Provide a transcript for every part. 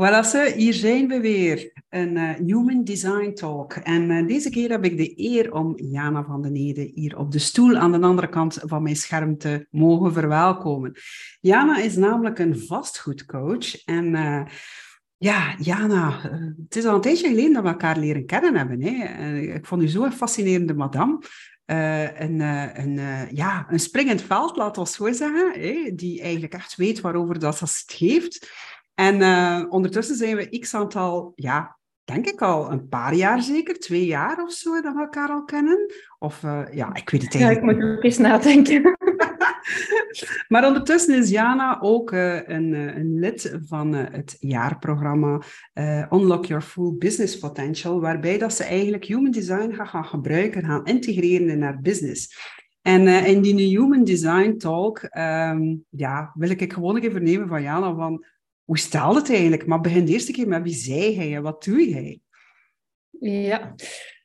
Voilà, hier zijn we weer. Een uh, Human Design Talk. En uh, deze keer heb ik de eer om Jana van den Ede hier op de stoel aan de andere kant van mijn scherm te mogen verwelkomen. Jana is namelijk een vastgoedcoach. En uh, ja, Jana, het is al een tijdje geleden dat we elkaar leren kennen hebben. Hè? ik vond u zo een fascinerende madame. een, een, ja, een springend veld, laten we zo zeggen, hè? die eigenlijk echt weet waarover dat ze het geeft. En uh, ondertussen zijn we x aantal, ja, denk ik al een paar jaar zeker, twee jaar of zo, dat we elkaar al kennen. Of uh, ja, ik weet het eigenlijk Ja, ik moet ook eens nadenken. maar ondertussen is Jana ook uh, een, een, lid van het jaarprogramma Unlock Your Full Business Potential, waarbij dat ze eigenlijk human design gaat gaan gebruiken, gaan integreren in haar business. En in die Human Design Talk um, ja, wil ik gewoon even vernemen van Jana van hoe stelt het eigenlijk? Maar begin de eerste keer met wie zei hij en wat doe jij? Ja,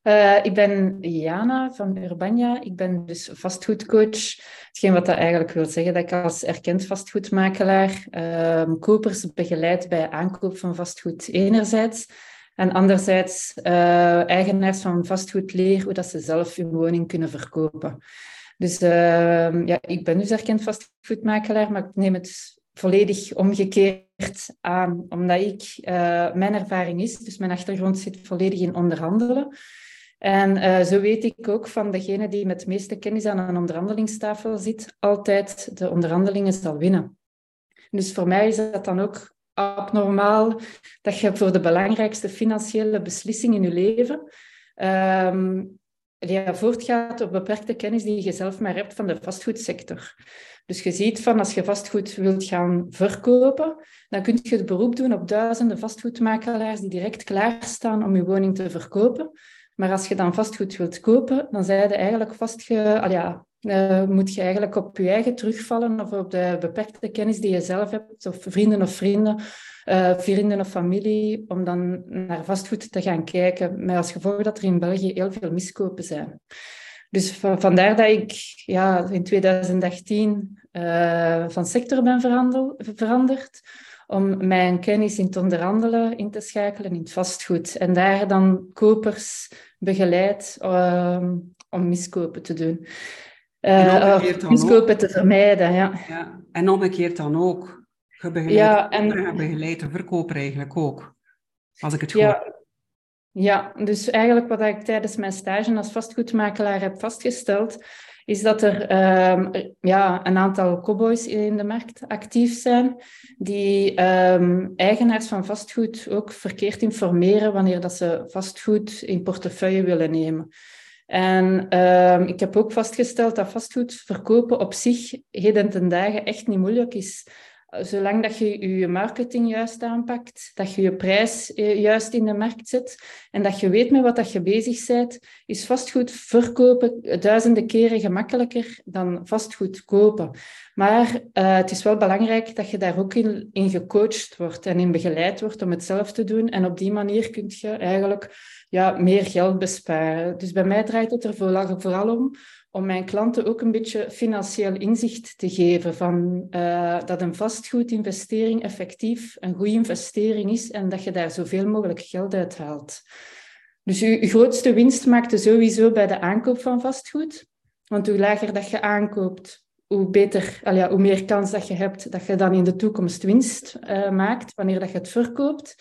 uh, ik ben Jana van Urbania. Ik ben dus vastgoedcoach. Hetgeen wat dat eigenlijk wil zeggen dat ik als erkend vastgoedmakelaar uh, kopers begeleid bij aankoop van vastgoed enerzijds. En anderzijds uh, eigenaars van vastgoed leer hoe dat ze zelf hun woning kunnen verkopen. Dus ehm, ja, ik ben dus erkend vastgoedmakelaar, maar ik neem het volledig omgekeerd aan, omdat ik, uh, mijn ervaring is, dus mijn achtergrond zit volledig in onderhandelen. En uh, zo weet ik ook van degene die met meeste kennis aan een onderhandelingstafel zit, altijd de onderhandelingen zal winnen. Dus voor mij is dat dan ook abnormaal dat je voor de belangrijkste financiële beslissing in je leven ja, voortgaat op beperkte kennis die je zelf maar hebt van de vastgoedsector. Dus je ziet van als je vastgoed wilt gaan verkopen, dan kun je het beroep doen op duizenden vastgoedmakelaars die direct klaarstaan om je woning te verkopen. Maar als je dan vastgoed wilt kopen, dan zijn eigenlijk vastge... Al ja, uh, moet je eigenlijk op je eigen terugvallen of op de beperkte kennis die je zelf hebt, of vrienden of vrienden, uh, vrienden of familie, om dan naar vastgoed te gaan kijken. Met als gevolg dat er in België heel veel miskopen zijn. Dus vandaar dat ik ja, in 2018 uh, van sector ben veranderd om mijn kennis in het onderhandelen in te schakelen in het vastgoed. En daar dan kopers begeleid uh, om miskopen te doen. Uh, miskopen te vermijden, ja. ja. En omgekeerd dan ook. Je begeleidt ja, en... je begeleidt de verkoper eigenlijk ook. Als ik het goed ja, ja, dus eigenlijk wat ik tijdens mijn stage als vastgoedmakelaar heb vastgesteld, is dat er um, ja, een aantal cowboys in de markt actief zijn, die um, eigenaars van vastgoed ook verkeerd informeren wanneer dat ze vastgoed in portefeuille willen nemen. En um, ik heb ook vastgesteld dat vastgoed verkopen op zich heden ten dagen echt niet moeilijk is zolang dat je je marketing juist aanpakt, dat je je prijs eh, juist in de markt zet en dat je weet met wat dat je bezig bent, is vastgoed verkopen duizenden keren gemakkelijker dan vastgoed kopen. Maar uh, het is wel belangrijk dat je daar ook in, in gecoacht wordt en in begeleid wordt om het zelf te doen. En op die manier kun je eigenlijk ja, meer geld besparen. Dus bij mij draait het er vooral om om mijn klanten ook een beetje financieel inzicht te geven van uh, dat een vastgoedinvestering effectief een goede investering is en dat je daar zoveel mogelijk geld uit haalt. Dus je, grootste winst maakt je sowieso bij de aankoop van vastgoed. Want hoe lager dat je aankoopt, hoe beter, al hoe meer kans dat je hebt dat je dan in de toekomst winst uh, maakt wanneer dat je het verkoopt.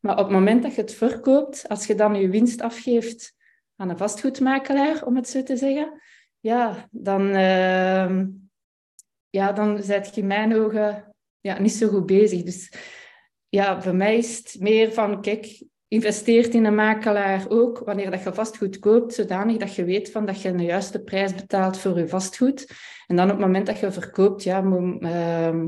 Maar op het moment dat je het verkoopt, als je dan je winst afgeeft aan een vastgoedmakelaar, om het zo te zeggen, ja, dan, uh, ja, dan zet je in mijn ogen ja, niet zo goed bezig. Dus ja, voor mij is het meer van, kijk, investeert in een makelaar ook wanneer dat je vastgoed koopt, zodanig dat je weet van dat je de juiste prijs betaalt voor je vastgoed. En dan op het moment dat je verkoopt, ja, uh,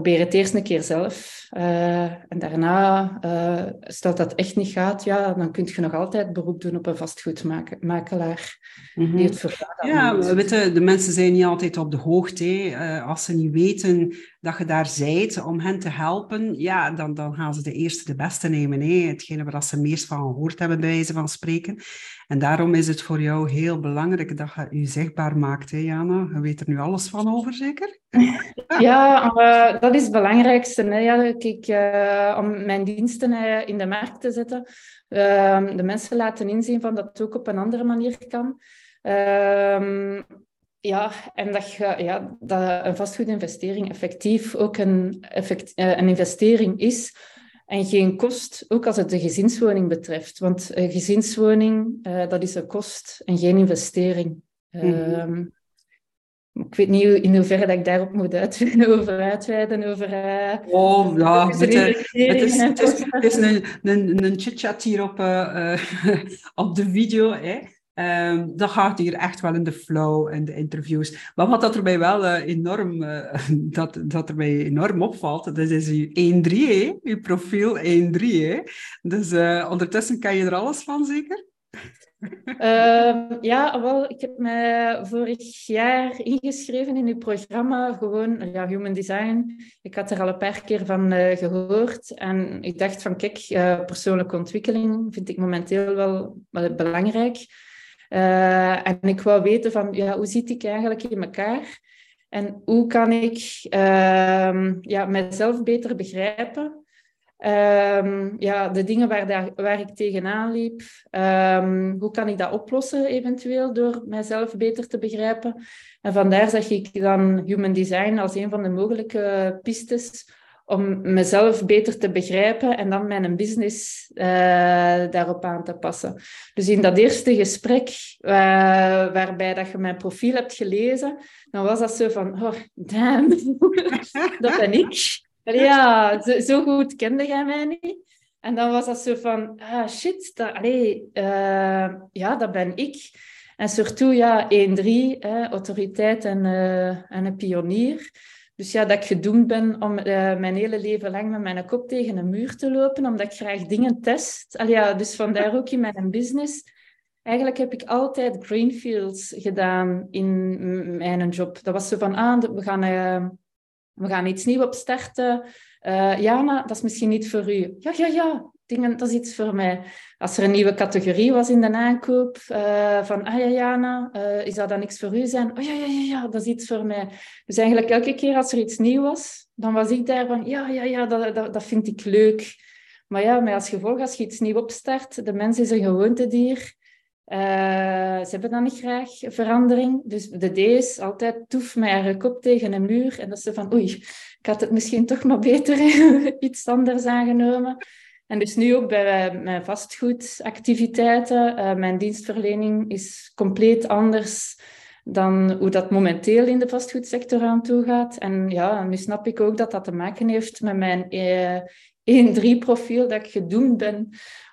probeer het eerst een keer zelf. Uh, en daarna, uh, stel dat echt niet gaat, ja, dan kun je nog altijd beroep doen op een vastgoedmakelaar mm -hmm. die het Ja, we weten, de mensen zijn niet altijd op de hoogte. Uh, als ze niet weten dat je daar zijt om hen te helpen, ja, dan, dan gaan ze de eerste de beste nemen. Hè? Hetgene waar ze meest van gehoord hebben, bij wijze van spreken. En daarom is het voor jou heel belangrijk dat je je zichtbaar maakt, hè, Jana? Je weet er nu alles van over, zeker? Ja, uh, dat is het belangrijkste. Hè. Ja, uh, om mijn diensten uh, in de markt te zetten, ehm, de mensen laten inzien van dat het ook op een andere manier kan. Ehm, ja, en dat, ja, dat een vastgoedinvestering effectief ook een, een investering is en geen kost, ook als het de gezinswoning betreft. Want een gezinswoning, uh, dat is een kost en geen investering. Mm ik weet niet in hoeverre dat ik daarop moet uitweiden, over uitweiden. Over, uh, oh, ja, het, is, het, is, het is een, een, een chit-chat hier op, uh, op de video. Hè. Um, dat gaat hier echt wel in de flow en de interviews. Maar wat dat er mij wel uh, enorm, uh, dat, dat er mij enorm opvalt, dat is uw 1-3, hè? uw profiel 1-3. Hè? Dus uh, ondertussen kan je er alles van, zeker? Ehm, ja, wel, ik heb me vorig jaar ingeschreven in uw programma, gewoon ja, Human Design. Ik had er al een paar keer van gehoord en ik dacht van, kijk, persoonlijke ontwikkeling vind ik momenteel wel, wel belangrijk. Uh, en ik wou weten van, ja, hoe zit ik eigenlijk in elkaar? En hoe kan ik uh, ja, mezelf beter begrijpen? Uh, ja, de dingen waar, daar, waar ik tegenaan liep, ehm, hoe kan ik dat oplossen eventueel door mijzelf beter te begrijpen? En vandaar zag ik dan human design als een van de mogelijke pistes om mezelf beter te begrijpen en dan mijn business uh, daarop aan te passen. Dus in dat eerste gesprek, uh, waarbij dat je mijn profiel hebt gelezen, dan was dat zo van, oh, damn, dat ben ik. Ja, zo, goed kende jij mij niet. En dan was dat zo van, ah, shit, dat, uh, ja, dat ben ik. En surtout, ja, 1-3, autoriteit en, en een pionier. Dus ja, dat ik gedoemd ben om uh, mijn hele leven lang met mijn kop tegen een muur te lopen, omdat ik graag dingen test. Al ja, dus vandaar ook in mijn business. Eigenlijk heb ik altijd greenfields gedaan in mijn job. Dat was zo van, ah, we gaan, uh, we gaan iets nieuws opstarten. Uh, Jana, dat is misschien niet voor u. Ja, ja, ja, dingen, dat is iets voor mij. Als er een nieuwe categorie was in de aankoop, uh, van, ah ja, Jana, uh, is dat dan niks voor u zijn? Oh ja, ja, ja, ja, dat is iets voor mij. Dus eigenlijk elke keer als er iets nieuw was, dan was ik daar van, ja, ja, ja, dat, dat, dat vind ik leuk. Maar ja, met als gevolg, als je iets nieuw opstart, de mens is een gewoontedier. Uh, ze hebben dan niet graag verandering. Dus de D is altijd toef met haar kop tegen een muur. En dat ze van, oei, ik had het misschien toch maar beter iets anders aangenomen. En dus nu ook bij mijn vastgoedactiviteiten. Uh, mijn dienstverlening is compleet anders dan hoe dat momenteel in de vastgoedsector aan toe gaat. En ja, nu snap ik ook dat dat te maken heeft met mijn uh, 1-3-profiel, dat ik gedoemd ben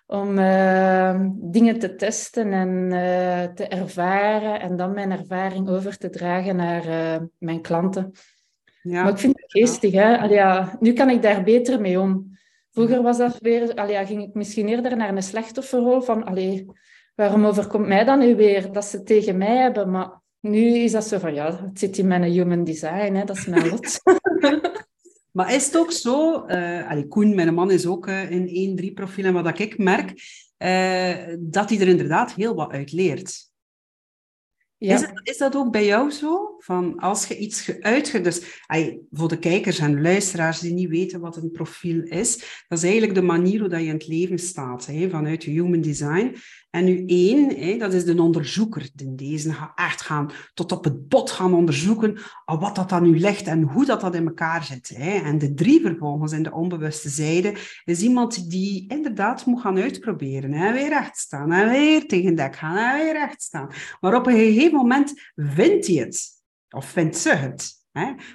om uh, dingen te testen en uh, te ervaren en dan mijn ervaring over te dragen naar mijn klanten. Ja. Maar ik vind het geestig, hè? Allee, ja, nu kan ik daar beter mee om. Vroeger was dat weer, allee, ging ik misschien eerder naar een slachtofferrol van, allee, waarom overkomt mij dat nu weer, dat ze het tegen mij hebben? Maar nu is dat zo van, ja, het zit in mijn human design, hè, dat is mijn lot. maar is het ook zo, uh, allee, Koen, mijn man is ook uh, in 1-3 profiel, en wat ik merk, uh, dat hij er inderdaad heel wat uit leert. Ja. Is, het, is, dat ook bij jou zo? Van als je iets uitge... Dus voor de kijkers en luisteraars die niet weten wat een profiel is, dat is eigenlijk de manier hoe dat je in het leven staat, hè, vanuit human design. En nu één, hè, dat is de onderzoeker. De deze gaat echt gaan tot op het bot gaan onderzoeken ah, wat dat dan nu ligt en hoe dat, dat in elkaar zit. Hè. En de drie vervolgens in de onbewuste zijde is iemand die inderdaad moet gaan uitproberen. Hè. Weer recht staan en weer tegen dek gaan en weer recht staan. Maar op een gegeven moment vindt hij het. Of vindt ze het.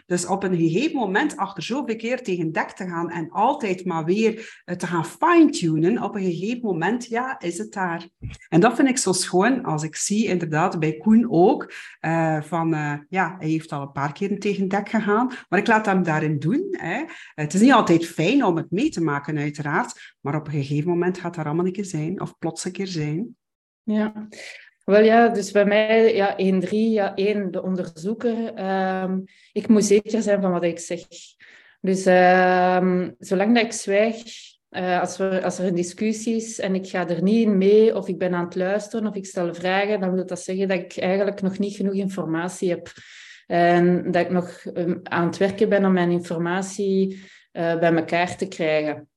Dus op een gegeven moment, achter zoveel keer tegen dek te gaan en altijd maar weer eh, te gaan fine-tunen, op een gegeven moment, ja, is het daar. En dat vind ik zo schoon, als ik zie inderdaad bij Koen ook, uh, van, uh, ja, hij heeft al een paar keer tegen dek gegaan, maar ik laat hem daarin doen. Hè. Het is niet altijd fijn om het mee te maken, uiteraard, maar op een gegeven moment gaat dat allemaal een keer zijn, of plots een keer zijn. Ja, Wel ja, dus bij mij, ja, 1-3, ja, 1 de onderzoeker. Ehm, ik moet zeker zijn van wat ik zeg. Dus uh, zolang dat ik zwijg, uh, als, we, als er een discussie is en ik ga er niet in mee, of ik ben aan het luisteren, of ik stel vragen, dan wil dat zeggen dat ik eigenlijk nog niet genoeg informatie heb. En dat ik nog um, aan het werken ben om mijn informatie uh, bij elkaar te krijgen.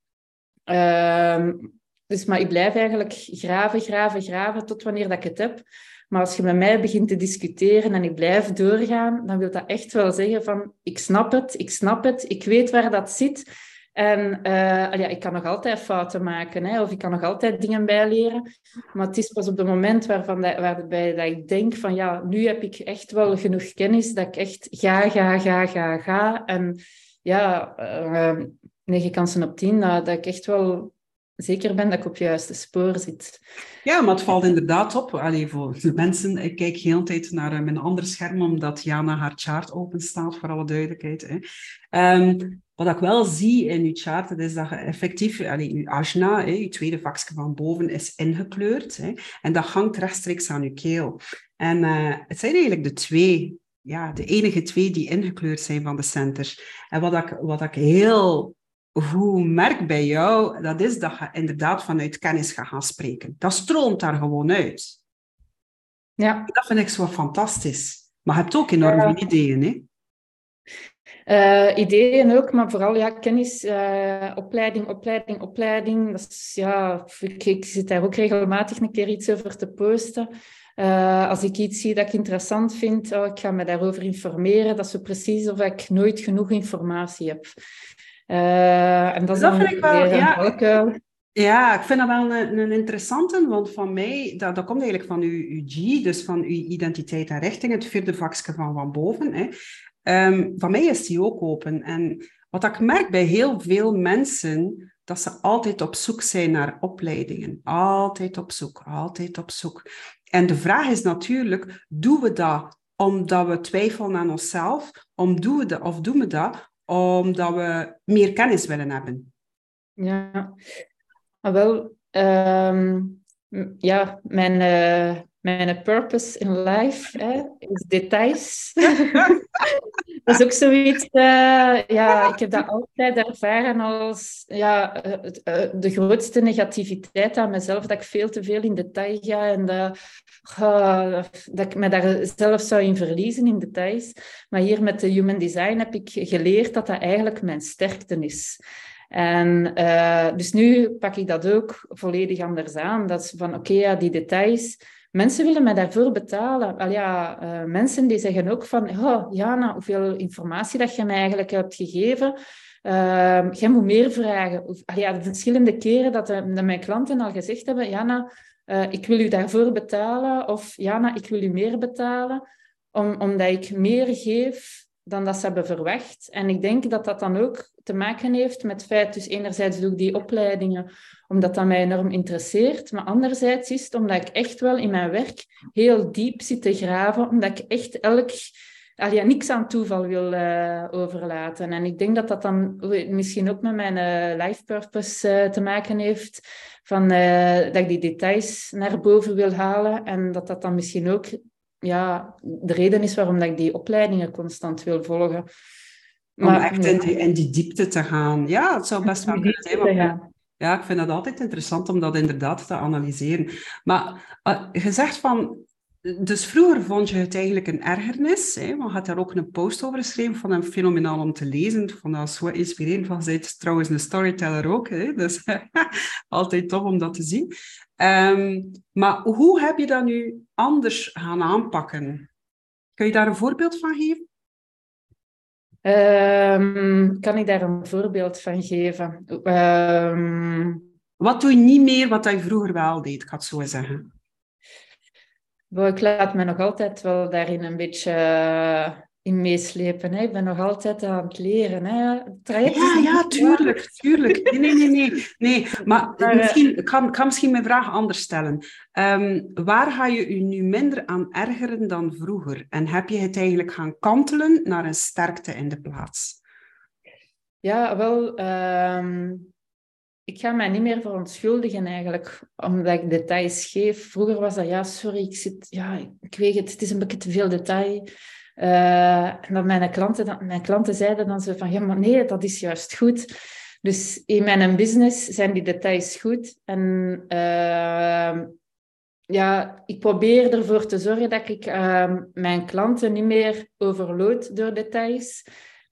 Dus, maar ik blijf eigenlijk graven, graven, graven tot wanneer dat ik het heb. Maar als je met mij begint te discussiëren en ik blijf doorgaan, dan wil dat echt wel zeggen van ik snap het, ik snap het, ik weet waar dat zit. En uh, ja, ik kan nog altijd fouten maken, hè, of ik kan nog altijd dingen bijleren. Maar het is pas op het moment waarvan dat, waarbij dat ik denk van ja, nu heb ik echt wel genoeg kennis dat ik echt ga, ga, ga, ga, ga. En ja, uh, negen kansen op tien, dat, dat ik echt wel zeker ben dat ik op het juiste spoor zit. Ja, maar het valt inderdaad op. Allee, voor de mensen, ik kijk heel tijd naar uh, mijn andere scherm, omdat Jana haar chart open staat, voor alle duidelijkheid. Hè. Um, wat ik wel zie in uw chart, dat is dat je effectief, allee, uw ajna, hè, uw tweede vakje van boven, is ingekleurd. Hè, en dat hangt rechtstreeks aan uw keel. En uh, het zijn eigenlijk de twee, ja, de enige twee die ingekleurd zijn van de centers. En wat ik, wat ik heel hoe merk bij jou, dat is dat je inderdaad vanuit kennis gaat gaan spreken. Dat stroomt daar gewoon uit. Ja. Dat vind ik zo fantastisch. Maar je hebt ook enorm veel ideeën, hè? Uh, ideeën ook, maar vooral ja, kennis, uh, opleiding, opleiding, opleiding. Dat is, ja, ik, ik, zit daar ook regelmatig een keer iets over te posten. Uh, als ik iets zie dat ik interessant vind, oh, ik ga me daarover informeren. Dat is zo precies of ik nooit genoeg informatie heb. Uh, en dat, dat vind ik wel, ja. Ja, ik vind dat wel een, een interessante, want van mij, dat, dat komt eigenlijk van uw, uw G, dus van uw identiteit en richting, het vierde vakje van van boven. Hè. Um, van mij is die ook open. En wat ik merk bij heel veel mensen, dat ze altijd op zoek zijn naar opleidingen. Altijd op zoek, altijd op zoek. En de vraag is natuurlijk, doen we dat omdat we twijfelen aan onszelf? Om doen we dat, of doen we dat omdat we meer kennis willen hebben. Ja, maar wel, um, ja, mijn, uh, mijn purpose in life hè, is details. dat is ook zoiets, uh, ja, ik heb dat altijd ervaren als ja, uh, de grootste negativiteit aan mezelf, dat ik veel te veel in detail ga en dat, dat ik me daar zelf zou in verliezen in details. Maar hier met de Human Design heb ik geleerd dat dat eigenlijk mijn sterkte is. En dus nu pak ik dat ook volledig anders aan. Dat is van, oké, okay, ja, die details Mensen willen mij daarvoor betalen. Al ja, uh, mensen die zeggen ook van, oh, Jana, hoeveel informatie dat je mij eigenlijk hebt gegeven. Uh, jij moet meer vragen. Al ja, de verschillende keren dat, eh, dat, mijn klanten al gezegd hebben, Jana, uh, ik wil u daarvoor betalen. Of Jana, ik wil u meer betalen. Om, omdat ik meer geef dan dat ze hebben verwacht. En ik denk dat dat dan ook te maken heeft met het feit, dus enerzijds doe ik die opleidingen omdat dat mij enorm interesseert, maar anderzijds is het omdat ik echt wel in mijn werk heel diep zit te graven, omdat ik echt elk, ja, niks aan toeval wil uh, overlaten. En ik denk dat dat dan misschien ook met mijn uh, life purpose uh, te maken heeft, van, dat ik die details naar boven wil halen en dat dat dan misschien ook ja, de reden is waarom dat ik die opleidingen constant wil volgen. Maar, Om echt in, die, in die diepte te gaan. Ja, het zou best wel kunnen zijn. Ja. ik vind dat altijd interessant om dat inderdaad te analyseren. Maar uh, je zegt van, dus vroeger vond je het eigenlijk een ergernis. Hè? Je had daar ook een post over geschreven van een fenomenaal om te lezen. Ik vond dat zo inspirerend. Van, zij is trouwens een storyteller ook. Hè? Dus altijd tof om dat te zien. Um, maar hoe heb je dat nu anders gaan aanpakken? Kun je daar een voorbeeld van geven? Um, kan ik daar een voorbeeld van geven? Um, wat doe je niet meer wat je vroeger wel deed, ik ga het zo zeggen? Ik laat me nog altijd wel daarin een beetje in meeslepen. Hè. Ik ben nog altijd aan het leren. Hè. ja, ja, tuurlijk, tuurlijk. Nee, nee, nee. nee. nee. Maar, maar misschien, ik, kan, kan misschien mijn vraag anders stellen. Um, waar ga je je nu minder aan ergeren dan vroeger? En heb je het eigenlijk gaan kantelen naar een sterkte in de plaats? Ja, wel... Um, ik ga mij niet meer verontschuldigen eigenlijk, omdat ik details geef. Vroeger was dat, ja, sorry, ik zit, ja, ik weet het, het is een beetje te veel detail. Uh, en mijn klanten, mijn klanten zeiden dan zo van, ja, maar nee, dat is juist goed. Dus in mijn business zijn die details goed. En uh, ja, ik probeer ervoor te zorgen dat ik uh, mijn klanten niet meer overload door details.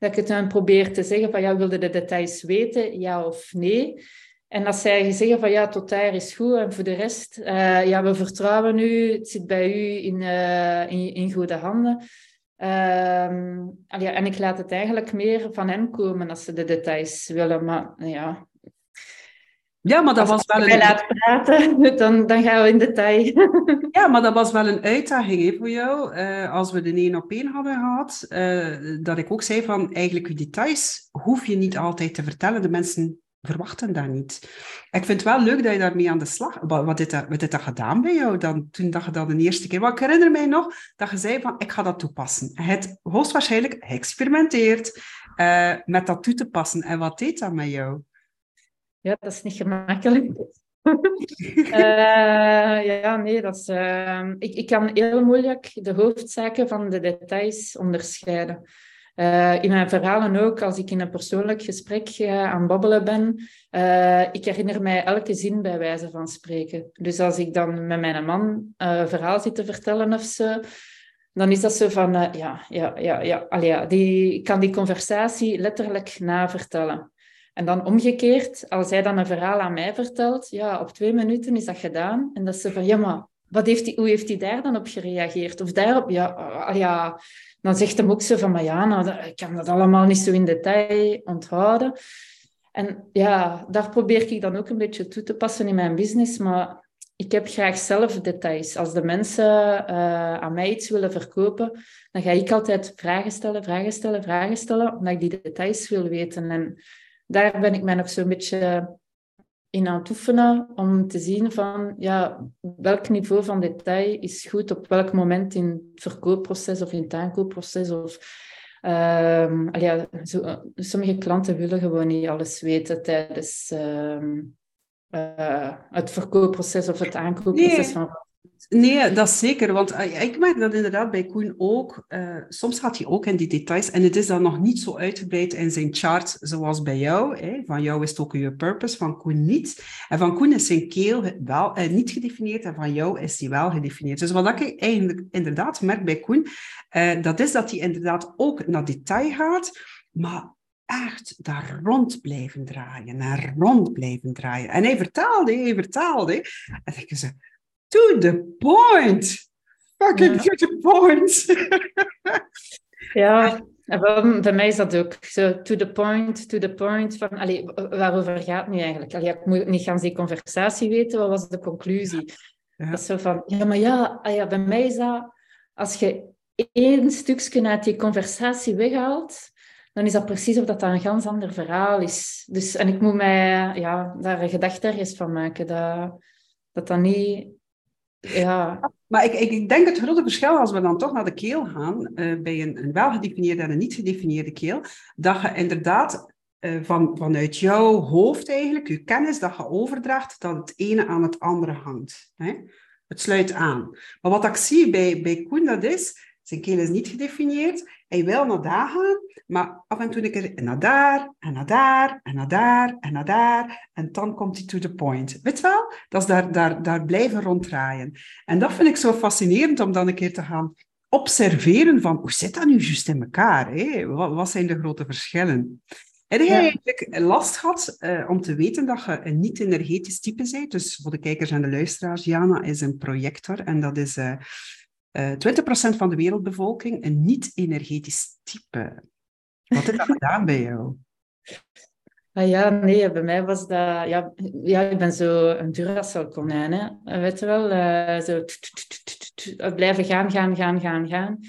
Dat ik het dan probeer te zeggen van, ja, wilde de details weten, ja of nee? En als zij zeggen van ja, tot daar is goed en voor de rest, uh, ja, we vertrouwen u, het zit bij u in, uh, in, goede handen. Ja, en ik laat het eigenlijk meer van hen komen als ze de details willen. Maar ja, ja, maar dat was wel een... laat praten, dan, dan gaan we in detail. ja, maar dat was wel een uitdaging hè, voor jou. Uh, als we de één op één hadden gehad, uh, dat ik ook zei van eigenlijk je details hoef je niet altijd te vertellen. De mensen verwachten dat niet. Ik vind het wel leuk dat je daarmee aan de slag... Wat, wat, dit, wat dit dat gedaan bij jou dan, toen dat je dat de eerste keer... Want ik herinner mij nog dat je zei van, ik ga dat toepassen. Je hebt hoogstwaarschijnlijk geëxperimenteerd uh, met dat toe te passen. En wat deed dat met jou? Ja, dat is niet gemakkelijk. uh, ja, nee, dat is, uh, ik, ik kan heel moeilijk de hoofdzaken van de details onderscheiden. Uh, in mijn verhalen ook, als ik in een persoonlijk gesprek uh, aan babbelen ben, ik herinner mij elke zin bij wijze van spreken. Dus als ik dan met mijn man een verhaal zit te vertellen of zo, dan is dat zo van, ja, ja, ja, ja, allee, die, ik kan die conversatie letterlijk navertellen. En dan omgekeerd, als hij dan een verhaal aan mij vertelt, ja, op twee minuten is dat gedaan. En dat zo van, ja, maar wat heeft die, hoe heeft hij daar dan op gereageerd? Of daarop, ja, ah, ja dan zegt hem ook zo van, maar ja, nou, ik kan dat allemaal niet zo in detail onthouden. En ja, daar probeer ik dan ook een beetje toe te passen in mijn business, maar ik heb graag zelf details. Als de mensen uh, aan mij iets willen verkopen, dan ga ik altijd vragen stellen, vragen stellen, vragen stellen, omdat ik die details wil weten. En daar ben ik mij nog zo'n beetje in aan het oefenen om te zien van ja, welk niveau van detail is goed op welk moment in het verkoopproces of in het aankoopproces. Of, ja, zo, sommige klanten willen gewoon niet alles weten tijdens um, uh, het verkoopproces of het aankoopproces nee. van Nee, dat is zeker. Want uh, ik merk dat inderdaad bij Koen ook. Uh, soms gaat hij ook in die details. En het is dan nog niet zo uitgebreid in zijn chart zoals bij jou. Hè. Van jou is het ook je purpose, van Koen niet. En van Koen is zijn keel wel, uh, niet gedefinieerd en van jou is die wel gedefinieerd. Dus wat ik eigenlijk inderdaad merk bij Koen, dat is dat hij inderdaad ook naar detail gaat. Maar echt daar rond blijven draaien, naar rond blijven draaien. En hij vertaalde, hij vertaalde. En ik zei, to the point. Fucking to the point. ja, bij mij is dat ook zo, to the point, to the point. Van, allee, waarover gaat het nu eigenlijk? Allee, ik moet niet gaan die conversatie weten, wat was de conclusie? Ja. Dat is zo van, ja, maar ja, ah ja, bij mij is dat, als je één stukje uit die conversatie weghaalt, dan is dat precies of dat, dat een ganz ander verhaal is. Dus, en ik moet mij ja, daar een gedachte ergens van maken, dat dat, dat niet ja. Maar ik, ik denk het grote verschil als we dan toch naar de keel gaan, uh, bij een, een welgedefinieerde en een niet gedefinieerde keel, dat je inderdaad uh, van, vanuit jouw hoofd eigenlijk, je kennis, dat je overdraagt dat het ene aan het andere hangt. Hè? Het sluit aan. Maar wat ik zie bij, bij Koen, dat is, zijn keel is niet gedefinieerd. Hij wil naar daar gaan, maar af en toe een keer naar daar, en naar daar, en naar daar, en naar daar. En dan komt hij to the point. Weet je wel? Dat is daar, daar, daar blijven ronddraaien. En dat vind ik zo fascinerend om dan een keer te gaan observeren van hoe zit dat nu juist in elkaar? Hè? Wat, wat zijn de grote verschillen? Heb jij eigenlijk last gehad uh, om te weten dat je een niet-energetisch type bent? Dus voor de kijkers en de luisteraars, Jana is een projector en dat is... Uh, uh, 20% van de wereldbevolking een niet-energetisch type. Wat heeft dat gedaan bij jou? Ah ja, nee, bij mij was dat... Ja, ja ik ben zo een Duracell-konijn, hè. Weet je wel? Uh, zo blijven gaan, gaan, gaan, gaan, gaan.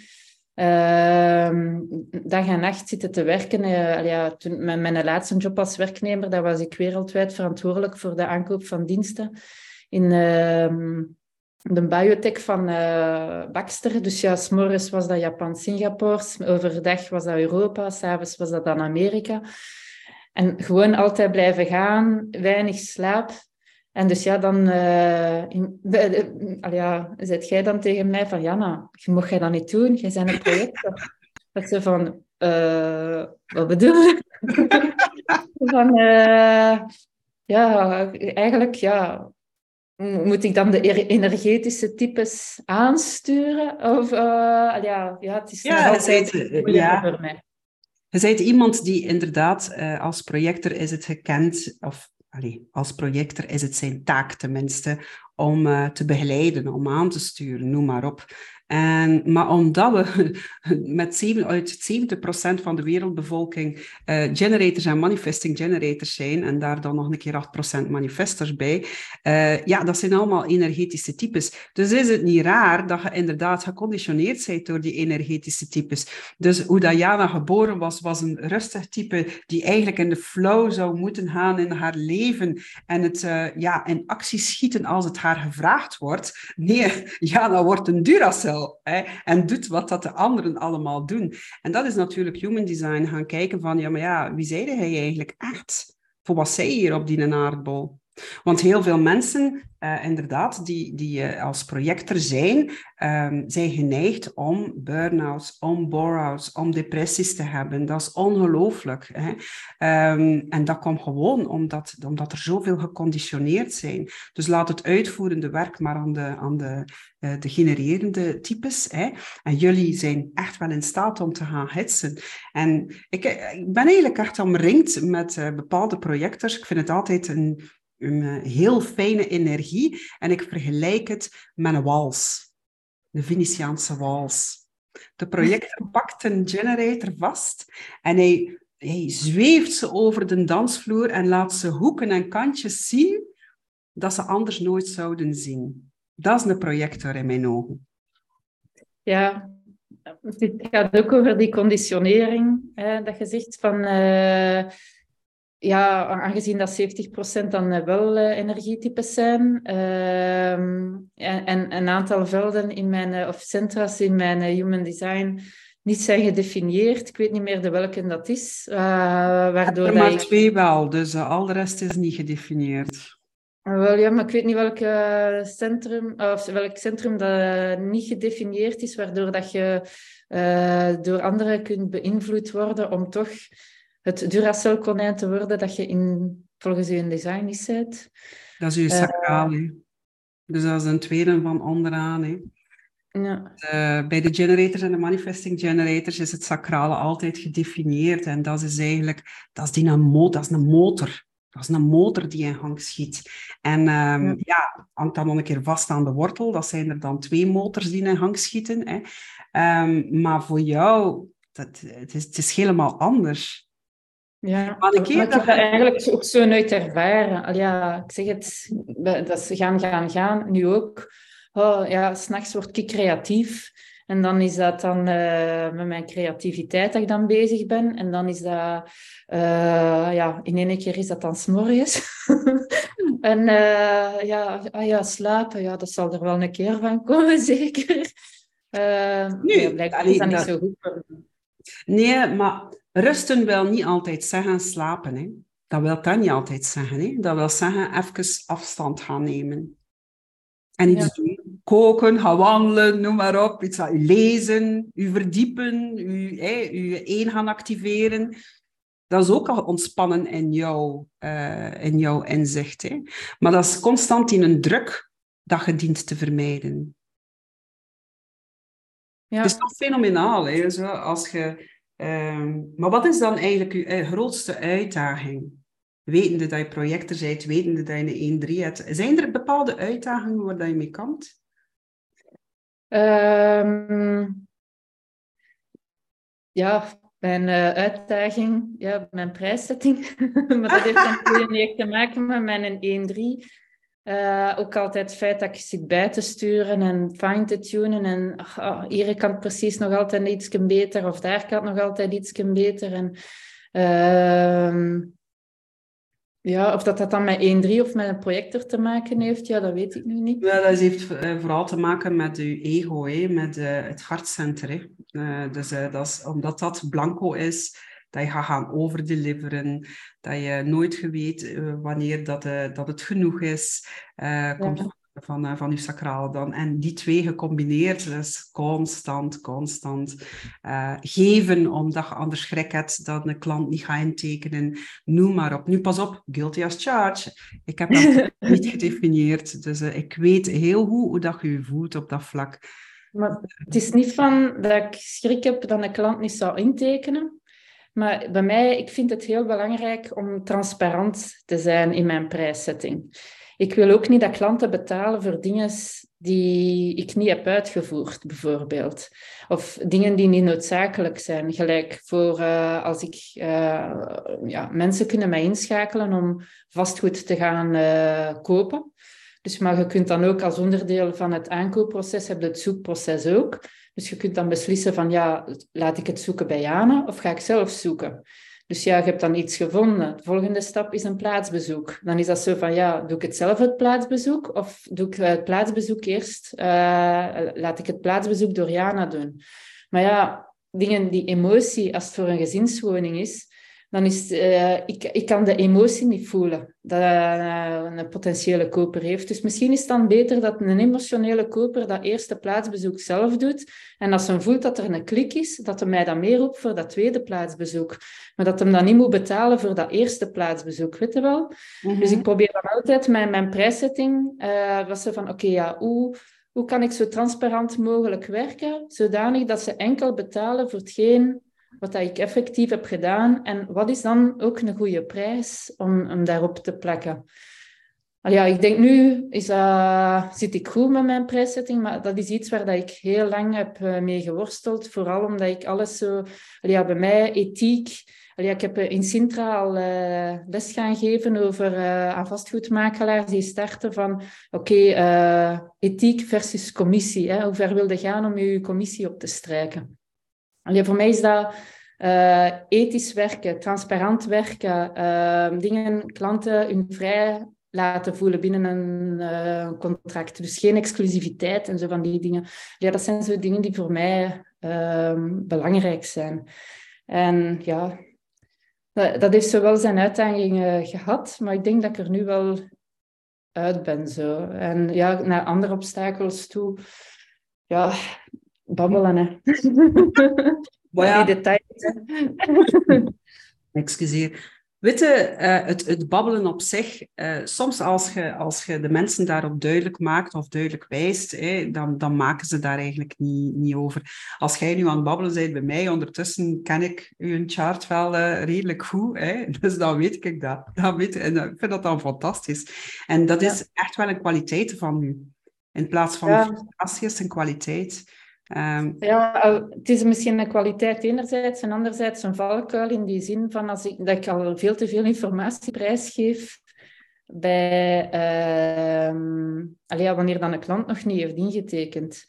Uh, dag en nacht zitten te werken. Uh, ja, toen, mijn, mijn laatste job als werknemer, daar was ik wereldwijd verantwoordelijk voor de aankoop van diensten in ehm, de biotech van uh, Baxter. Dus ja, s'morgens was dat Japan, Singapore. Overdag was dat Europa. S'avonds was dat dan Amerika. En gewoon altijd blijven gaan, weinig slaap. En dus ja, dan uh, in, ja, zet jij dan tegen mij van, Jana, mag jij dat niet doen, jij bent een project. Dat ze van, wat bedoel je? van, ja, eigenlijk, ja, moet ik dan de energetische types aansturen? Of, uh, ja, ja, het is ja, altijd ja. voor mij. Je bent iemand die inderdaad uh, als projector is het gekend, of als projector is het zijn taak tenminste, om uh, te begeleiden, om aan te sturen, noem maar op. En, maar omdat we met 7, uit 70% van de wereldbevolking uh, generators en manifesting generators zijn, en daar dan nog een keer 8% manifestors bij, uh, ja, dat zijn allemaal energetische types. Dus is het niet raar dat je inderdaad geconditioneerd bent door die energetische types. Dus hoe Diana geboren was, was een rustig type die eigenlijk in de flow zou moeten gaan in haar leven en het uh, ja, in actie schieten als het haar gevraagd wordt. Nee, Jana wordt een Duracell en doet wat dat de anderen allemaal doen. En dat is natuurlijk human design, gaan kijken van, ja, maar ja, wie zei hij eigenlijk echt? Voor wat zij hier op die aardbol? Want heel veel mensen, uh, inderdaad, die, die uh, als projector zijn, um, zijn geneigd om burn-outs, om bore-outs, om depressies te hebben. Dat is ongelooflijk. Um, en dat komt gewoon omdat, omdat er zoveel geconditioneerd zijn. Dus laat het uitvoerende werk maar aan de, aan de, uh, de genererende types. Hè? En jullie zijn echt wel in staat om te gaan hitsen. En ik, ik ben eigenlijk echt omringd met bepaalde projectors. Ik vind het altijd een een eh, heel fijne energie. En ik vergelijk het met een wals. De Venetiaanse wals. De projector pakt een generator vast en hij, hij zweeft ze over de dansvloer en laat ze hoeken en kantjes zien dat ze anders nooit zouden zien. Dat is een projector in mijn ogen. Ja, het gaat ook over die conditionering. Hè, dat je zegt van... Uh ja, aangezien dat 70% dan eh, wel uh, energietypes zijn uh, en, en, een aantal velden in mijn, uh, of centra's in mijn human design niet zijn gedefinieerd. Ik weet niet meer de welke dat is. waardoor er maar ik... twee wel, dus al de rest is niet gedefinieerd. Ah, wel ja, maar ik weet niet welk centrum, of welk centrum dat niet gedefinieerd is, waardoor dat je door anderen kunt beïnvloed worden om toch het Duracell-konijn te worden dat je in, volgens je design niet bent. Dat is je eh, sacraal, Dus dat is een tweede van onderaan, hè. Ja. Uh, bij de generators en de manifesting generators is het sacrale altijd gedefinieerd. En dat is eigenlijk, dat is, die een, dat is een motor. Dat is een motor die in gang schiet. En um, ja. ja, hangt dan nog een keer vast aan de wortel. Dat zijn er dan twee motors die in gang schieten. Hè. Um, maar voor jou, dat, het, is, het is helemaal anders. Ja, maar ik heb dat eigenlijk ook zo nooit ervaren. Al ja, ik zeg het, dat is gaan, gaan, gaan. Nu ook. Oh, ja, s'nachts word ik creatief. En dan is dat dan uh, met mijn creativiteit dat ik dan bezig ben. En dan is dat, uh, ja, in één keer is dat dan s'morgens. en uh, ja, ah, ja, slapen, ja, dat zal er wel een keer van komen, zeker. nu, ja, blijkbaar is dat niet zo goed voor Nee, maar Rusten wil niet altijd zeggen slapen. Hè. Dat wil dat niet altijd zeggen. Hè. Dat wil zeggen even afstand gaan nemen. En iets doen. Koken, gaan wandelen, noem maar op. Iets lezen, u verdiepen, u, hè, u één gaan activeren. Dat is ook al ontspannen in jouw, uh, in jouw inzicht. Hè. Maar dat is constant in een druk dat je dient te vermijden. Ja. Het is toch fenomenaal, hè? Zo, als je Ehm, maar wat is dan eigenlijk je eh, grootste uitdaging? Wetende dat je projecten bent, wetende dat je een 1-3 hebt. Zijn er bepaalde uitdagingen waar je mee kampt? Um, ja, mijn uh, uitdaging, ja, mijn prijszetting. maar dat heeft natuurlijk te maken met mijn 1-3. Uh, ook altijd het feit dat ik zit bij te sturen en fine te tunen. En oh, hier kan het precies nog altijd iets beter, of daar kan het nog altijd iets beter. En, uh, ja, of dat dat dan met 1-3 of met een projector te maken heeft, ja, dat weet ik nu niet. Ja, dat heeft eh, vooral te maken met je ego, hè, met uh, het hartcenter. Hè. Dus dat is, omdat dat blanco is, dat je gaat gaan overdeliveren, dat je nooit weet wanneer dat, dat het genoeg is. komt van, van uw sacraal dan. En die twee gecombineerd, dus constant, constant uh, geven, omdat je anders schrik hebt dat een klant niet gaat intekenen. Noem maar op. Nu pas op, guilty as charge. Ik heb dat niet gedefinieerd, dus uh, ik weet heel goed hoe dat je je voelt op dat vlak. Maar het is niet van dat ik schrik heb dat een klant niet zou intekenen. Maar bij mij, ik vind het heel belangrijk om transparant te zijn in mijn prijszetting. Ik wil ook niet dat klanten betalen voor dingen die ik niet heb uitgevoerd, bijvoorbeeld. Of dingen die niet noodzakelijk zijn. Gelijk voor uh, als ik... Uh, ja, mensen kunnen mij inschakelen om vastgoed te gaan uh, kopen. Dus, maar je kunt dan ook als onderdeel van het aankoopproces, heb je het zoekproces ook. Dus je kunt dan beslissen van, ja, laat ik het zoeken bij Jana of ga ik zelf zoeken? Dus ja, je hebt dan iets gevonden. De volgende stap is een plaatsbezoek. Dan is dat zo van, ja, doe ik het zelf het plaatsbezoek of doe ik het plaatsbezoek eerst? Uh, laat ik het plaatsbezoek door Jana doen. Maar ja, dingen die emotie, als het voor een gezinswoning is, dan is uh, ik, ik kan de emotie niet voelen dat uh, een potentiële koper heeft. Dus misschien is het dan beter dat een emotionele koper dat eerste plaatsbezoek zelf doet. En als hij voelt dat er een klik is, dat hij mij dan meer roept voor dat tweede plaatsbezoek. Maar dat hem dan niet moet betalen voor dat eerste plaatsbezoek, weet je wel? Mhm. Dus ik probeer dan altijd mijn, mijn prijszetting, uh, was ze van, oké, ja, hoe, hoe kan ik zo transparant mogelijk werken, zodanig dat ze enkel betalen voor hetgeen wat ik effectief heb gedaan en wat is dan ook een goede prijs om, om daarop te plakken. ja, ik denk nu is, uh, zit ik goed met mijn prijszetting, maar dat is iets waar dat ik heel lang heb uh, mee geworsteld. Vooral omdat ik alles zo... Ja, bij mij ethiek... Ja, ik heb in Sintra al uh, les gaan geven over aan vastgoedmakelaars die starten van oké, ethiek versus commissie. Hè? Hoe ver wil je gaan om je commissie op te strijken? Allee, voor mij is dat uh, ethisch werken, transparant werken, uh, dingen, klanten hun vrij laten voelen binnen een uh, contract. Dus geen exclusiviteit en zo van die dingen. Ja, dat zijn zo dingen die voor mij ehm, belangrijk zijn. En ja, dat, heeft zowel zijn uitdagingen gehad, maar ik denk dat ik er nu wel uit ben. Zo. En ja, naar andere obstakels toe, ja, babbelen. Hè. ja. Die details. Excuseer. Weet je, uh, het, het, babbelen op zich, uh, soms als je, als je de mensen daarop duidelijk maakt of duidelijk wijst, dan, dan maken ze daar eigenlijk niet, niet over. Als jij nu aan het babbelen bent bij mij, ondertussen ken ik uw chart wel uh, redelijk goed, dus dan weet ik dat. Dan weet, en ik vind dat dan fantastisch. En dat is echt wel een kwaliteit van u. In plaats van ja. frustratie is een kwaliteit. Um, ja, het is misschien een kwaliteit enerzijds en anderzijds een valkuil in die zin van als ik, dat ik al veel te veel informatie prijsgeef bij uh, allee, wanneer dan een klant nog niet heeft ingetekend.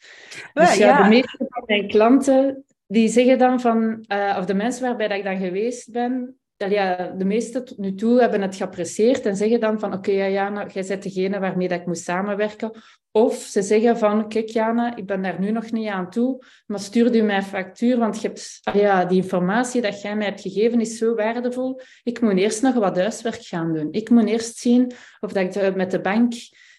Dus ja, de meeste van mijn klanten die zeggen dan van, uh, of de mensen waarbij dat ik dan geweest ben, ja, de meesten tot nu toe hebben het geapprecieerd en zeggen dan van oké, Jana, jij bent degene waarmee ik moet samenwerken. Of ze zeggen van kijk Jana, ik ben daar nu nog niet aan toe, maar stuur u mijn factuur, want je hebt, ja, die informatie dat jij mij hebt gegeven is zo waardevol. Ik moet eerst nog wat huiswerk gaan doen. Ik moet eerst zien of dat ik met de bank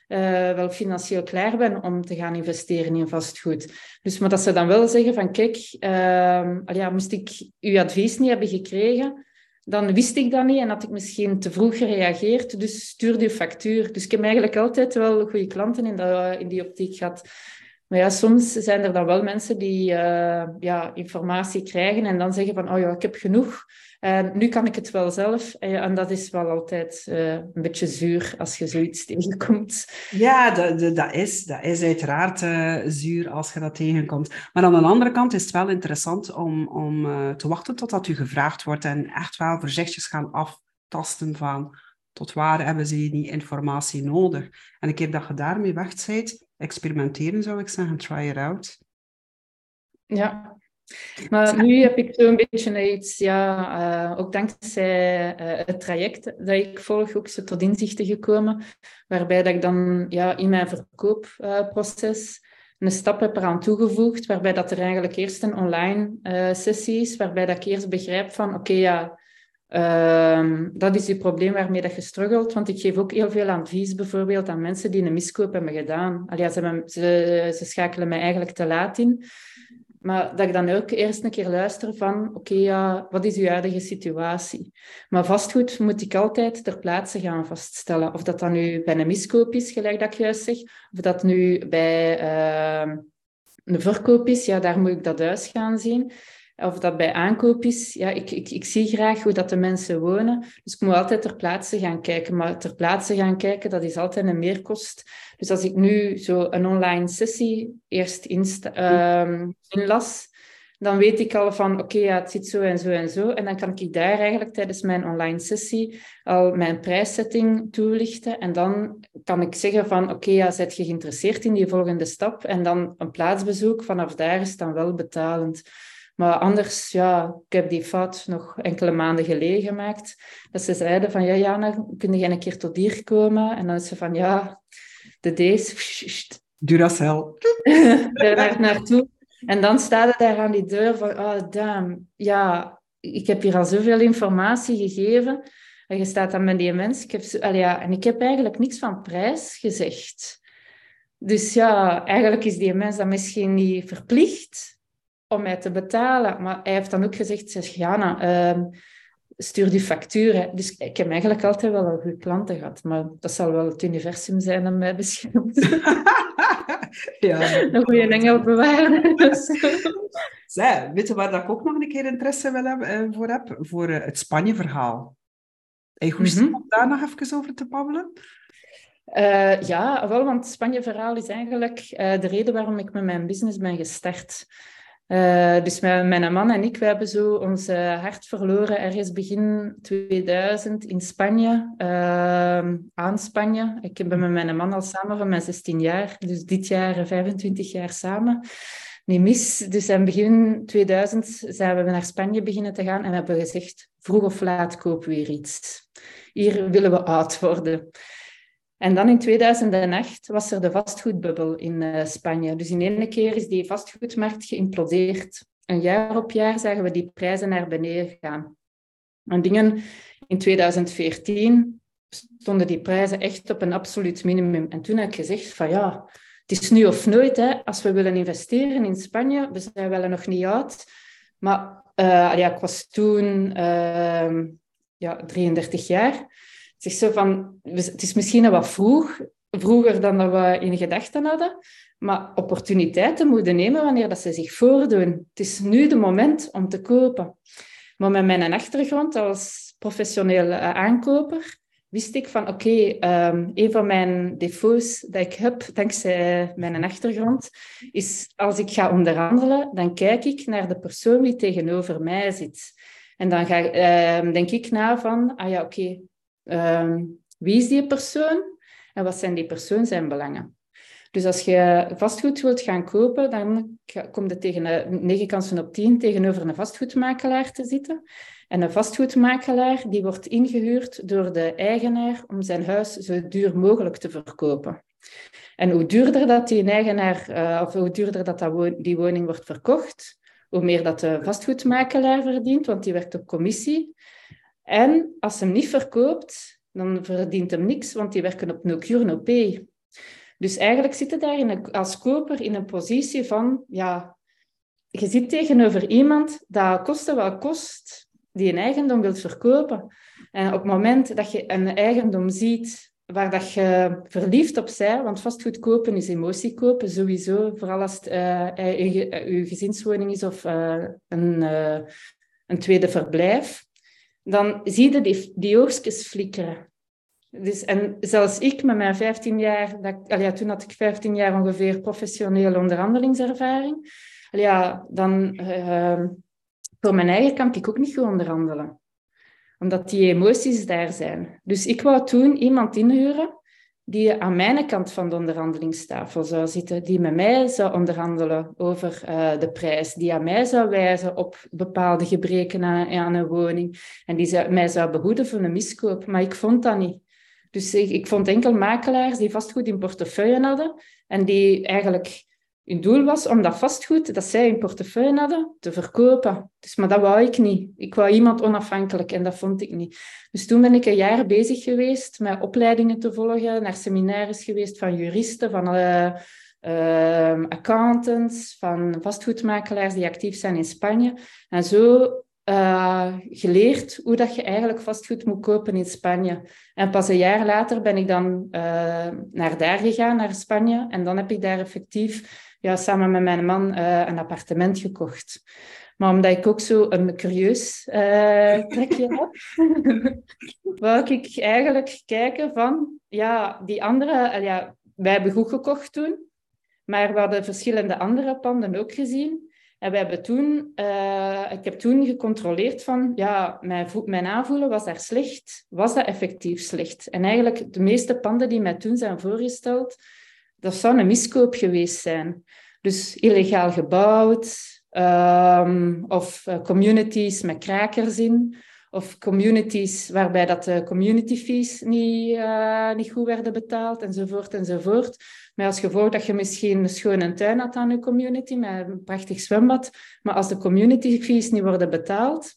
uh, wel financieel klaar ben om te gaan investeren in vastgoed. Dus maar dat ze dan wel zeggen van kijk, uh, ja, moest ik uw advies niet hebben gekregen, dan wist ik dat niet en had ik misschien te vroeg gereageerd. Dus stuurde je factuur. Dus ik heb eigenlijk altijd wel goede klanten in, dat, in die optiek gehad. Maar ja, soms zijn er dan wel mensen die uh, ja, informatie krijgen en dan zeggen van, oh ja, ik heb genoeg. En nu kan ik het wel zelf. En dat is wel altijd uh, een beetje zuur als je zoiets tegenkomt. Ja, dat, dat, is, dat is uiteraard uh, zuur als je dat tegenkomt. Maar aan de andere kant is het wel interessant om, om te wachten totdat u gevraagd wordt en echt wel voorzichtig gaan aftasten van tot waar hebben ze die informatie nodig. En een keer dat je daarmee weg bent, experimenteren zou ik zeggen, try it out. Ja, maar nu heb ik zo'n beetje iets, ja, uh, ook dankzij uh, het traject dat ik volg, ook zo tot inzichten gekomen, waarbij dat ik dan ja, in mijn verkoopproces een stap heb eraan toegevoegd, waarbij dat er eigenlijk eerst een online sessie is, waarbij dat ik eerst begrijp van, oké, ja, uh, dat is je probleem waarmee dat je struggelt. Want ik geef ook heel veel advies bijvoorbeeld aan mensen die een miskoop hebben gedaan. Allee, ze, ze, schakelen mij eigenlijk te laat in. Maar dat ik dan ook eerst een keer luister van, oké, ja, wat is uw huidige situatie? Maar vastgoed moet ik altijd ter plaatse gaan vaststellen. Of dat dan nu bij een miskoop is, gelijk dat ik juist zeg, of dat nu bij uh, een verkoop is, ja, daar moet ik dat huis gaan zien. Of dat bij aankoop is, ja, ik, ik, ik zie graag hoe dat de mensen wonen. Dus ik moet altijd ter plaatse gaan kijken. Maar ter plaatse gaan kijken, dat is altijd een meerkost. Dus als ik nu zo een online sessie eerst uh, inlas, dan weet ik al van, oké, ja, het zit zo en zo en zo. En dan kan ik daar eigenlijk tijdens mijn online sessie al mijn prijssetting toelichten. En dan kan ik zeggen van, oké, ja, zet je geïnteresseerd in die volgende stap? En dan een plaatsbezoek, vanaf daar is dan wel betalend. Maar anders, ja, ik heb die fout nog enkele maanden geleden gemaakt. Dat ze zeiden van, ja, Jana, kun je een keer tot hier komen? En dan is ze van, ja, de deze... Duracell. daar naartoe. En dan staat het daar aan die deur van, oh, damn, ja, ik heb hier al zoveel informatie gegeven. En je staat dan met die mens. Ik heb, ja, en ik heb eigenlijk niks van prijs gezegd. Dus ja, eigenlijk is die mens dan misschien niet verplicht om mij te betalen. Maar hij heeft dan ook gezegd, zeg Jana, uh, stuur die facturen. Dus ik heb eigenlijk altijd wel een goede klanten gehad. Maar dat zal wel het universum zijn dat mij beschermt. ja. Een goede engel bewaren. Zij, weet je waar ik ook nog een keer interesse wel heb, uh, voor heb? Voor uh, het Spanje-verhaal. Hey, hoe mm om daar nog even over te babbelen? Uh, ja, wel, want het Spanje-verhaal is eigenlijk uh, de reden waarom ik met mijn business ben gestart. Uh, dus mijn, man en ik, we hebben zo ons hart verloren ergens begin 2000 in Spanje, uh, aan Spanje. Ik ben met mijn man al samen van mijn 16 jaar, dus dit jaar 25 jaar samen. Niet mis. Dus in begin 2000 zijn we naar Spanje beginnen te gaan en hebben gezegd, vroeg of laat kopen we weer iets. Hier willen we oud worden. En dan in 2008 was er de vastgoedbubbel in uh, Spanje. Dus in één keer is die vastgoedmarkt geïmplodeerd. Een jaar op jaar zagen we die prijzen naar beneden gaan. En dingen in 2014 stonden die prijzen echt op een absoluut minimum. En toen heb ik gezegd van ja, het is nu of nooit. Hè. Als we willen investeren in Spanje, we zijn wel nog niet oud. Maar uh, ja, ik was toen uh, ja, 33 jaar zeg zo van, het is misschien wat vroeg, vroeger dan dat we in gedachten hadden, maar opportuniteiten moeten nemen wanneer dat ze zich voordoen. Het is nu de moment om te kopen. Maar met mijn achtergrond als professioneel eh, aankoper wist ik van oké, um, een van mijn defo's dat ik heb dankzij mijn achtergrond is als ik ga onderhandelen, dan kijk ik naar de persoon die tegenover mij zit. En dan ga, uh, denk ik na van, ah ja, oké, Ehm, wie is die persoon en wat zijn die persoon zijn belangen? Dus als je vastgoed wilt gaan kopen, dan komt het tegen 9 kansen op 10 tegenover een vastgoedmakelaar te zitten. En een vastgoedmakelaar die wordt ingehuurd door de eigenaar om zijn huis zo duur mogelijk te verkopen. En hoe duurder dat die eigenaar, uh, of hoe duurder dat die woning wordt verkocht, hoe meer dat de vastgoedmakelaar verdient, want die werkt op commissie. En als ze hem niet verkoopt, dan verdient hem niks, want die werken op no cure, no pay. Dus eigenlijk zit je daar in als koper in een positie van, ja, je zit tegenover iemand dat kosten wat kost, die een eigendom wilt verkopen. En op het moment dat je een eigendom ziet waar dat je verliefd op bent, want vastgoed kopen is emotie kopen, sowieso, vooral als het uh, je, gezinswoning is of een, een tweede verblijf dan zie je die, die oogstjes flikkeren. Dus, en zelfs ik met mijn 15 jaar, dat, ja, toen had ik 15 jaar ongeveer professionele onderhandelingservaring. Ja, dan uh, voor mijn eigen kan ik ook niet goed onderhandelen. Omdat die emoties daar zijn. Dus ik wou toen iemand inhuren die aan mijn kant van de onderhandelingstafel zou zitten, die met mij zou onderhandelen over uh, de prijs, die aan mij zou wijzen op bepaalde gebreken aan, een woning en die mij zou behoeden voor een miskoop. Maar ik vond dat niet. Dus ik, ik vond enkel makelaars die vastgoed in portefeuille hadden en die eigenlijk hun doel was om dat vastgoed dat zij in portefeuille hadden te verkopen. Dus, maar dat wou ik niet. Ik wou iemand onafhankelijk en dat vond ik niet. Dus toen ben ik een jaar bezig geweest met opleidingen te volgen, naar seminaires geweest van juristen, van uh, uh, accountants, van vastgoedmakelaars die actief zijn in Spanje. En zo uh, geleerd hoe dat je eigenlijk vastgoed moet kopen in Spanje. En pas een jaar later ben ik dan uh, naar daar gegaan, naar Spanje. En dan heb ik daar effectief ja, samen met mijn man uh, een appartement gekocht. Maar omdat ik ook zo een curieus trekje heb, wou ik eigenlijk kijken van, ja, die andere, ja, wij hebben goed gekocht toen, maar we hadden verschillende andere panden ook gezien. En we hebben toen, uh, ik heb toen gecontroleerd van, ja, mijn, mijn aanvoelen was daar slecht. Was dat effectief slecht? En eigenlijk de meeste panden die mij toen zijn voorgesteld, dat zou een miskoop geweest zijn. Dus illegaal gebouwd, um, of uh, communities met krakers in, of communities waarbij dat de community fees niet, uh, niet goed werden betaald, enzovoort, enzovoort. Maar als gevolg dat je misschien een schone tuin had aan je community, met een prachtig zwembad, maar als de community fees niet worden betaald,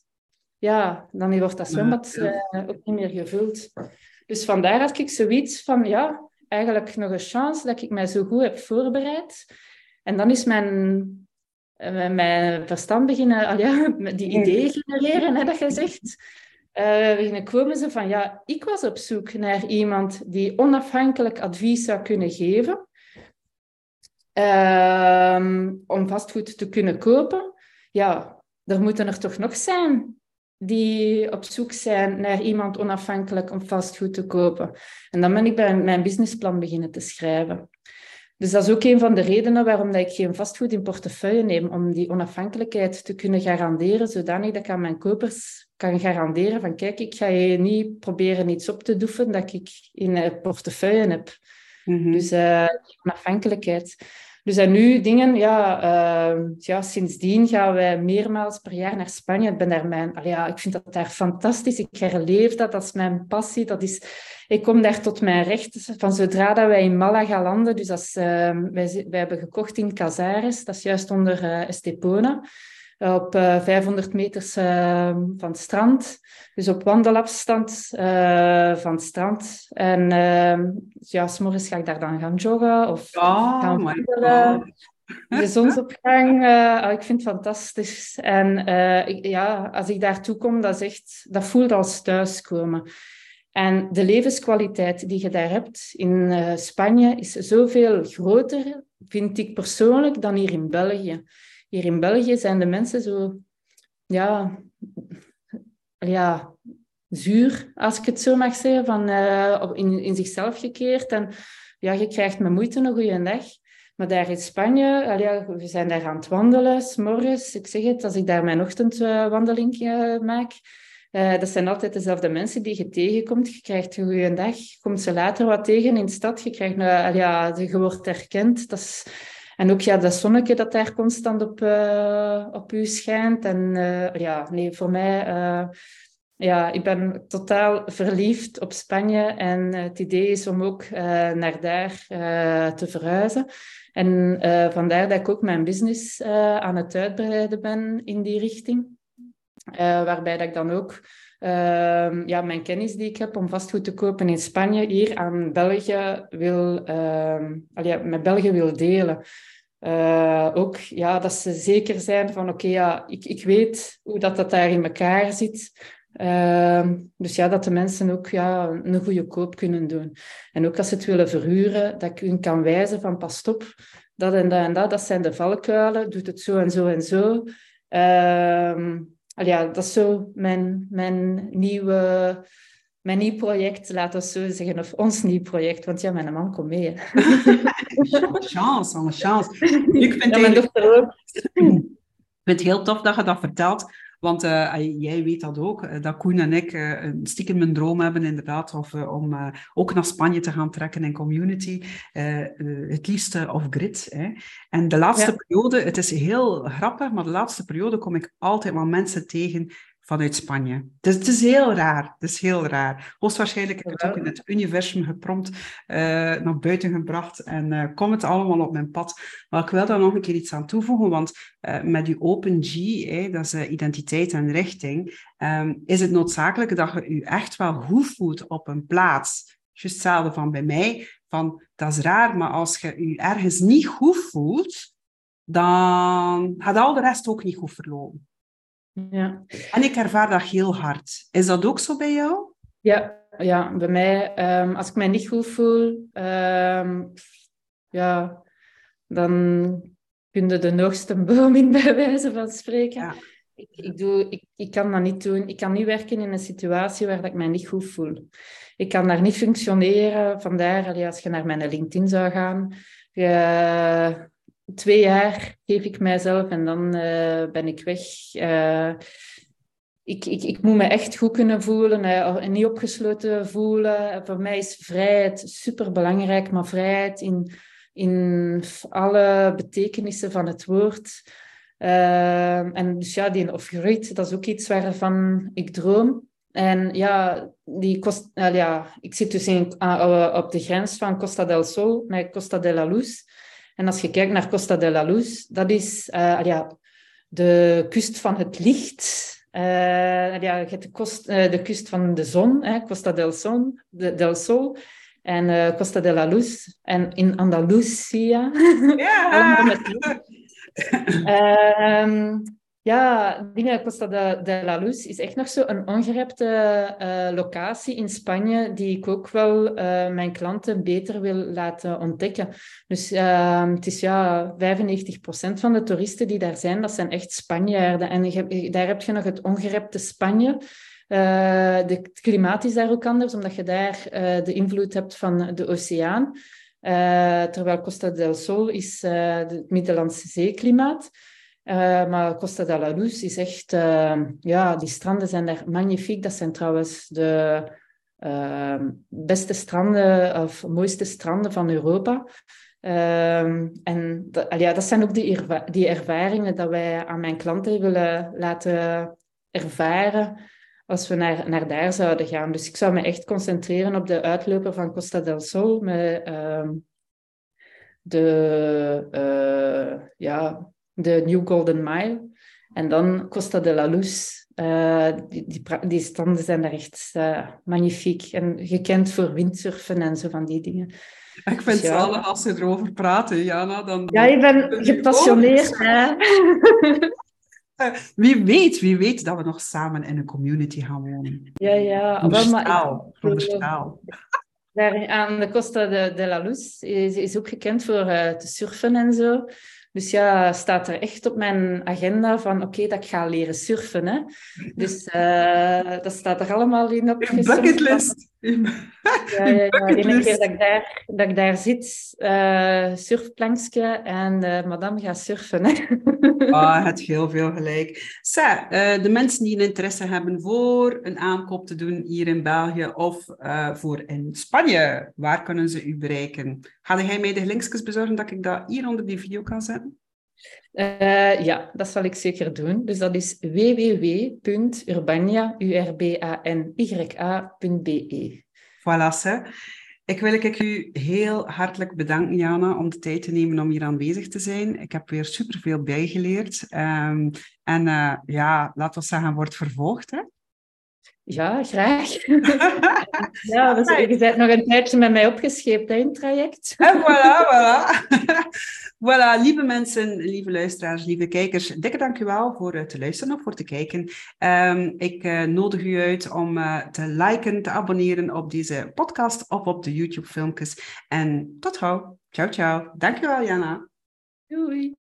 ja, dan wordt dat zwembad uh, ook niet meer gevuld. Dus vandaar had ik zoiets van, ja, eigenlijk nog een chance dat ik mij zo goed heb voorbereid. En dan is mijn, uh, mijn verstand beginnen, al ja, die ideeën genereren, hè, dat je zegt. Uh, beginnen komen ze van, ja, ik was op zoek naar iemand die onafhankelijk advies zou kunnen geven. Ehm, om vastgoed te kunnen kopen. Ja, er moeten er toch nog zijn die op zoek zijn naar iemand onafhankelijk om vastgoed te kopen. En dan ben ik bij mijn businessplan beginnen te schrijven. Dus dat is ook een van de redenen waarom dat ik geen vastgoed in portefeuille neem, om die onafhankelijkheid te kunnen garanderen, zodanig dat ik aan mijn kopers kan garanderen van kijk, ik ga je niet proberen iets op te doeven dat ik in portefeuille heb. Mhm. Dus uh, onafhankelijkheid. Dus en nu dingen, ja, uh, ja, sindsdien gaan wij meermaals per jaar naar Spanje. Ik ben daar mijn, ja, ik vind dat daar fantastisch. Ik herleef dat, dat is mijn passie. Dat is, ik kom daar tot mijn recht van zodra dat wij in Malaga landen. Dus als, uh, wij, wij hebben gekocht in Casares, dat is juist onder uh, Estepona op uh, eh, 500 meters uh, van het strand. Dus op wandelafstand uh, van het strand. En ehm, ja, s'morgens ga ik daar dan gaan joggen of oh, gaan wandelen. De zonsopgang, oh, ik vind het fantastisch. En ik, ja, als ik daartoe kom, dat, is echt, dat voelt als thuiskomen. En de levenskwaliteit die je daar hebt in Spanje is zoveel groter, vind ik persoonlijk, dan hier in België hier in België zijn de mensen zo, ja, ja zuur, als ik het zo mag zeggen, van, uh, in, in zichzelf gekeerd. En ja, je krijgt met moeite een goede dag. Maar daar in Spanje, we zijn daar aan het wandelen, s'morgens. Ik zeg het, als ik daar mijn ochtendwandeling uh, maak, uh, dat zijn altijd dezelfde mensen die je tegenkomt. Je krijgt een goede dag. Komt ze later wat tegen in de stad. Je, krijgt, ja, je wordt herkend. Dat is, en ook ja, dat zonnetje dat daar constant op, uh, op u schijnt. En uh, ja, nee, voor mij... Uh, ja, ik ben totaal verliefd op Spanje. En het idee is om ook naar daar te verhuizen. En vandaar dat ik ook mijn business aan het uitbreiden ben in die richting. Waarbij dat ik dan ook uh, ja, mijn kennis die ik heb om vastgoed te kopen in Spanje hier aan België wil, uh, ja, met België wil delen. Uh, ook ja, dat ze zeker zijn van oké, ja, ik, ik weet hoe dat, dat daar in elkaar zit. Uh, dus ja, dat de mensen ook ja, een goede koop kunnen doen. En ook als ze het willen verhuren, dat ik hun kan wijzen van pas op, dat en dat en dat, dat zijn de valkuilen, doet het zo en zo en zo. Uh, ja, dat is zo mijn, mijn, nieuwe, mijn nieuw project, laten we zo zeggen. Of ons nieuw project, want ja, mijn man komt mee. chance, een chance. Ik vind, ja, ik vind het heel tof dat je dat vertelt. Want uh, jij weet dat ook, uh, dat Koen en ik uh, stiekem mijn droom hebben inderdaad of, om ook naar Spanje te gaan trekken in community. het liefst off-grid. En de laatste periode, het is heel grappig, maar de laatste periode kom ik altijd wel mensen tegen vanuit Spanje. Dus het is heel raar. Het is heel raar. Hoogstwaarschijnlijk heb ik het ook in het universum geprompt, uh, naar buiten gebracht en uh, komt het allemaal op mijn pad. Maar ik wil daar nog een keer iets aan toevoegen, want uh, met die Open G, dat is identiteit en richting, um, is het noodzakelijk dat je je echt wel goed voelt op een plaats. Just hetzelfde van bij mij, van dat is raar, maar als je je ergens niet goed voelt, dan gaat al de rest ook niet goed verlopen. Ja. En ik ervaar dat heel hard. Is dat ook zo bij jou? Ja, ja bij mij, um, als ik mij niet goed voel, um, ja, dan kun je de hoogste boom in bij wijze van spreken. Ja. Ik, ik, doe, ik, ik kan dat niet doen. Ik kan niet werken in een situatie waar ik mij niet goed voel. Ik kan daar niet functioneren. Vandaar, als je naar mijn LinkedIn zou gaan, je, twee jaar geef ik mijzelf en dan uh, ben ik weg. Uh, ik, ik, ik moet me echt goed kunnen voelen uh, en niet opgesloten voelen. Voor mij is vrijheid super belangrijk, maar vrijheid in, in alle betekenissen van het woord. en dus ja, die off-grid, dat is ook iets waarvan ik droom. En ja, die kost, ja ik zit dus in, op de grens van Costa del Sol met Costa de la Luz. En als je kijkt naar Costa de la Luz, dat is uh, ja, de kust van het licht. Uh, ja, je hebt de, kost, uh, de kust van de zon, hè, Costa del, Son, de, del Sol. En Costa de la Luz. En in Andalusia. Ja! Ja, dingen Costa de, de la Luz is echt nog zo een ongerepte uh, locatie in Spanje die ik ook wel uh, mijn klanten beter wil laten ontdekken. Dus uh, het is ja, 95% van de toeristen die daar zijn, dat zijn echt Spanjaarden. En daar heb je nog het ongerepte Spanje. het klimaat is daar ook anders, omdat je daar de invloed hebt van de oceaan. terwijl Costa del Sol is het Middellandse zeeklimaat. Uh, maar Costa de la Luz is echt... Uh, ja, die stranden zijn daar magnifiek. Dat zijn trouwens de uh, beste stranden of mooiste stranden van Europa. En dat, ja, dat zijn ook die, die ervaringen dat wij aan mijn klanten willen laten ervaren als we naar, naar daar zouden gaan. Dus ik zou me echt concentreren op de uitloper van Costa del Sol met de... Eh, ja, de New Golden Mile. En dan Costa de la Luz. Uh, die, die, die, standen zijn daar echt uh, magnifiek. En gekend voor windsurfen en zo van die dingen. Ik vind dus, ja. het als ze erover praten, Jana. Dan, ja, je bent gepassioneerd, hè? Wie weet, wie weet dat we nog samen in een community gaan wonen. Ja, ja. Daar aan de Costa de, de la Luz is, is ook gekend voor uh, te surfen en zo. Dus ja, staat er echt op mijn agenda van oké, dat ik ga leren surfen. Hè? Dus uh, dat staat er allemaal in op. bucketlist. Ja, ja, ja. De ene keer dat ik daar, dat ik daar zit, uh, surfplankje en uh, madame gaat surfen. Hè? Ah, het heel veel gelijk. Sa, de mensen die een interesse hebben voor een aankoop te doen hier in België of voor in Spanje, waar kunnen ze u bereiken? Ga jij mij de linkjes bezorgen dat ik dat hier onder die video kan zetten? Uh, ja, dat zal ik zeker doen. Dus dat is www.urbania.be. Voilà. Ik wil ik u heel hartelijk bedanken, Jana, om de tijd te nemen om hier aanwezig te zijn. Ik heb weer superveel bijgeleerd. Um, en uh, ja, laten we zeggen, wordt vervolgd. Hè? Ja, graag. ja, dus je bent nog een tijdje met mij opgescheept in het traject. En voilà, voilà. voilà, lieve mensen, lieve luisteraars, lieve kijkers, dikke dankjewel voor uh, te luisteren of voor te kijken. Um, ik uh, nodig u uit om uh, te liken, te abonneren op deze podcast of op de YouTube-filmpjes. En tot gauw. Ciao, ciao. Dankjewel, Jana. Doei.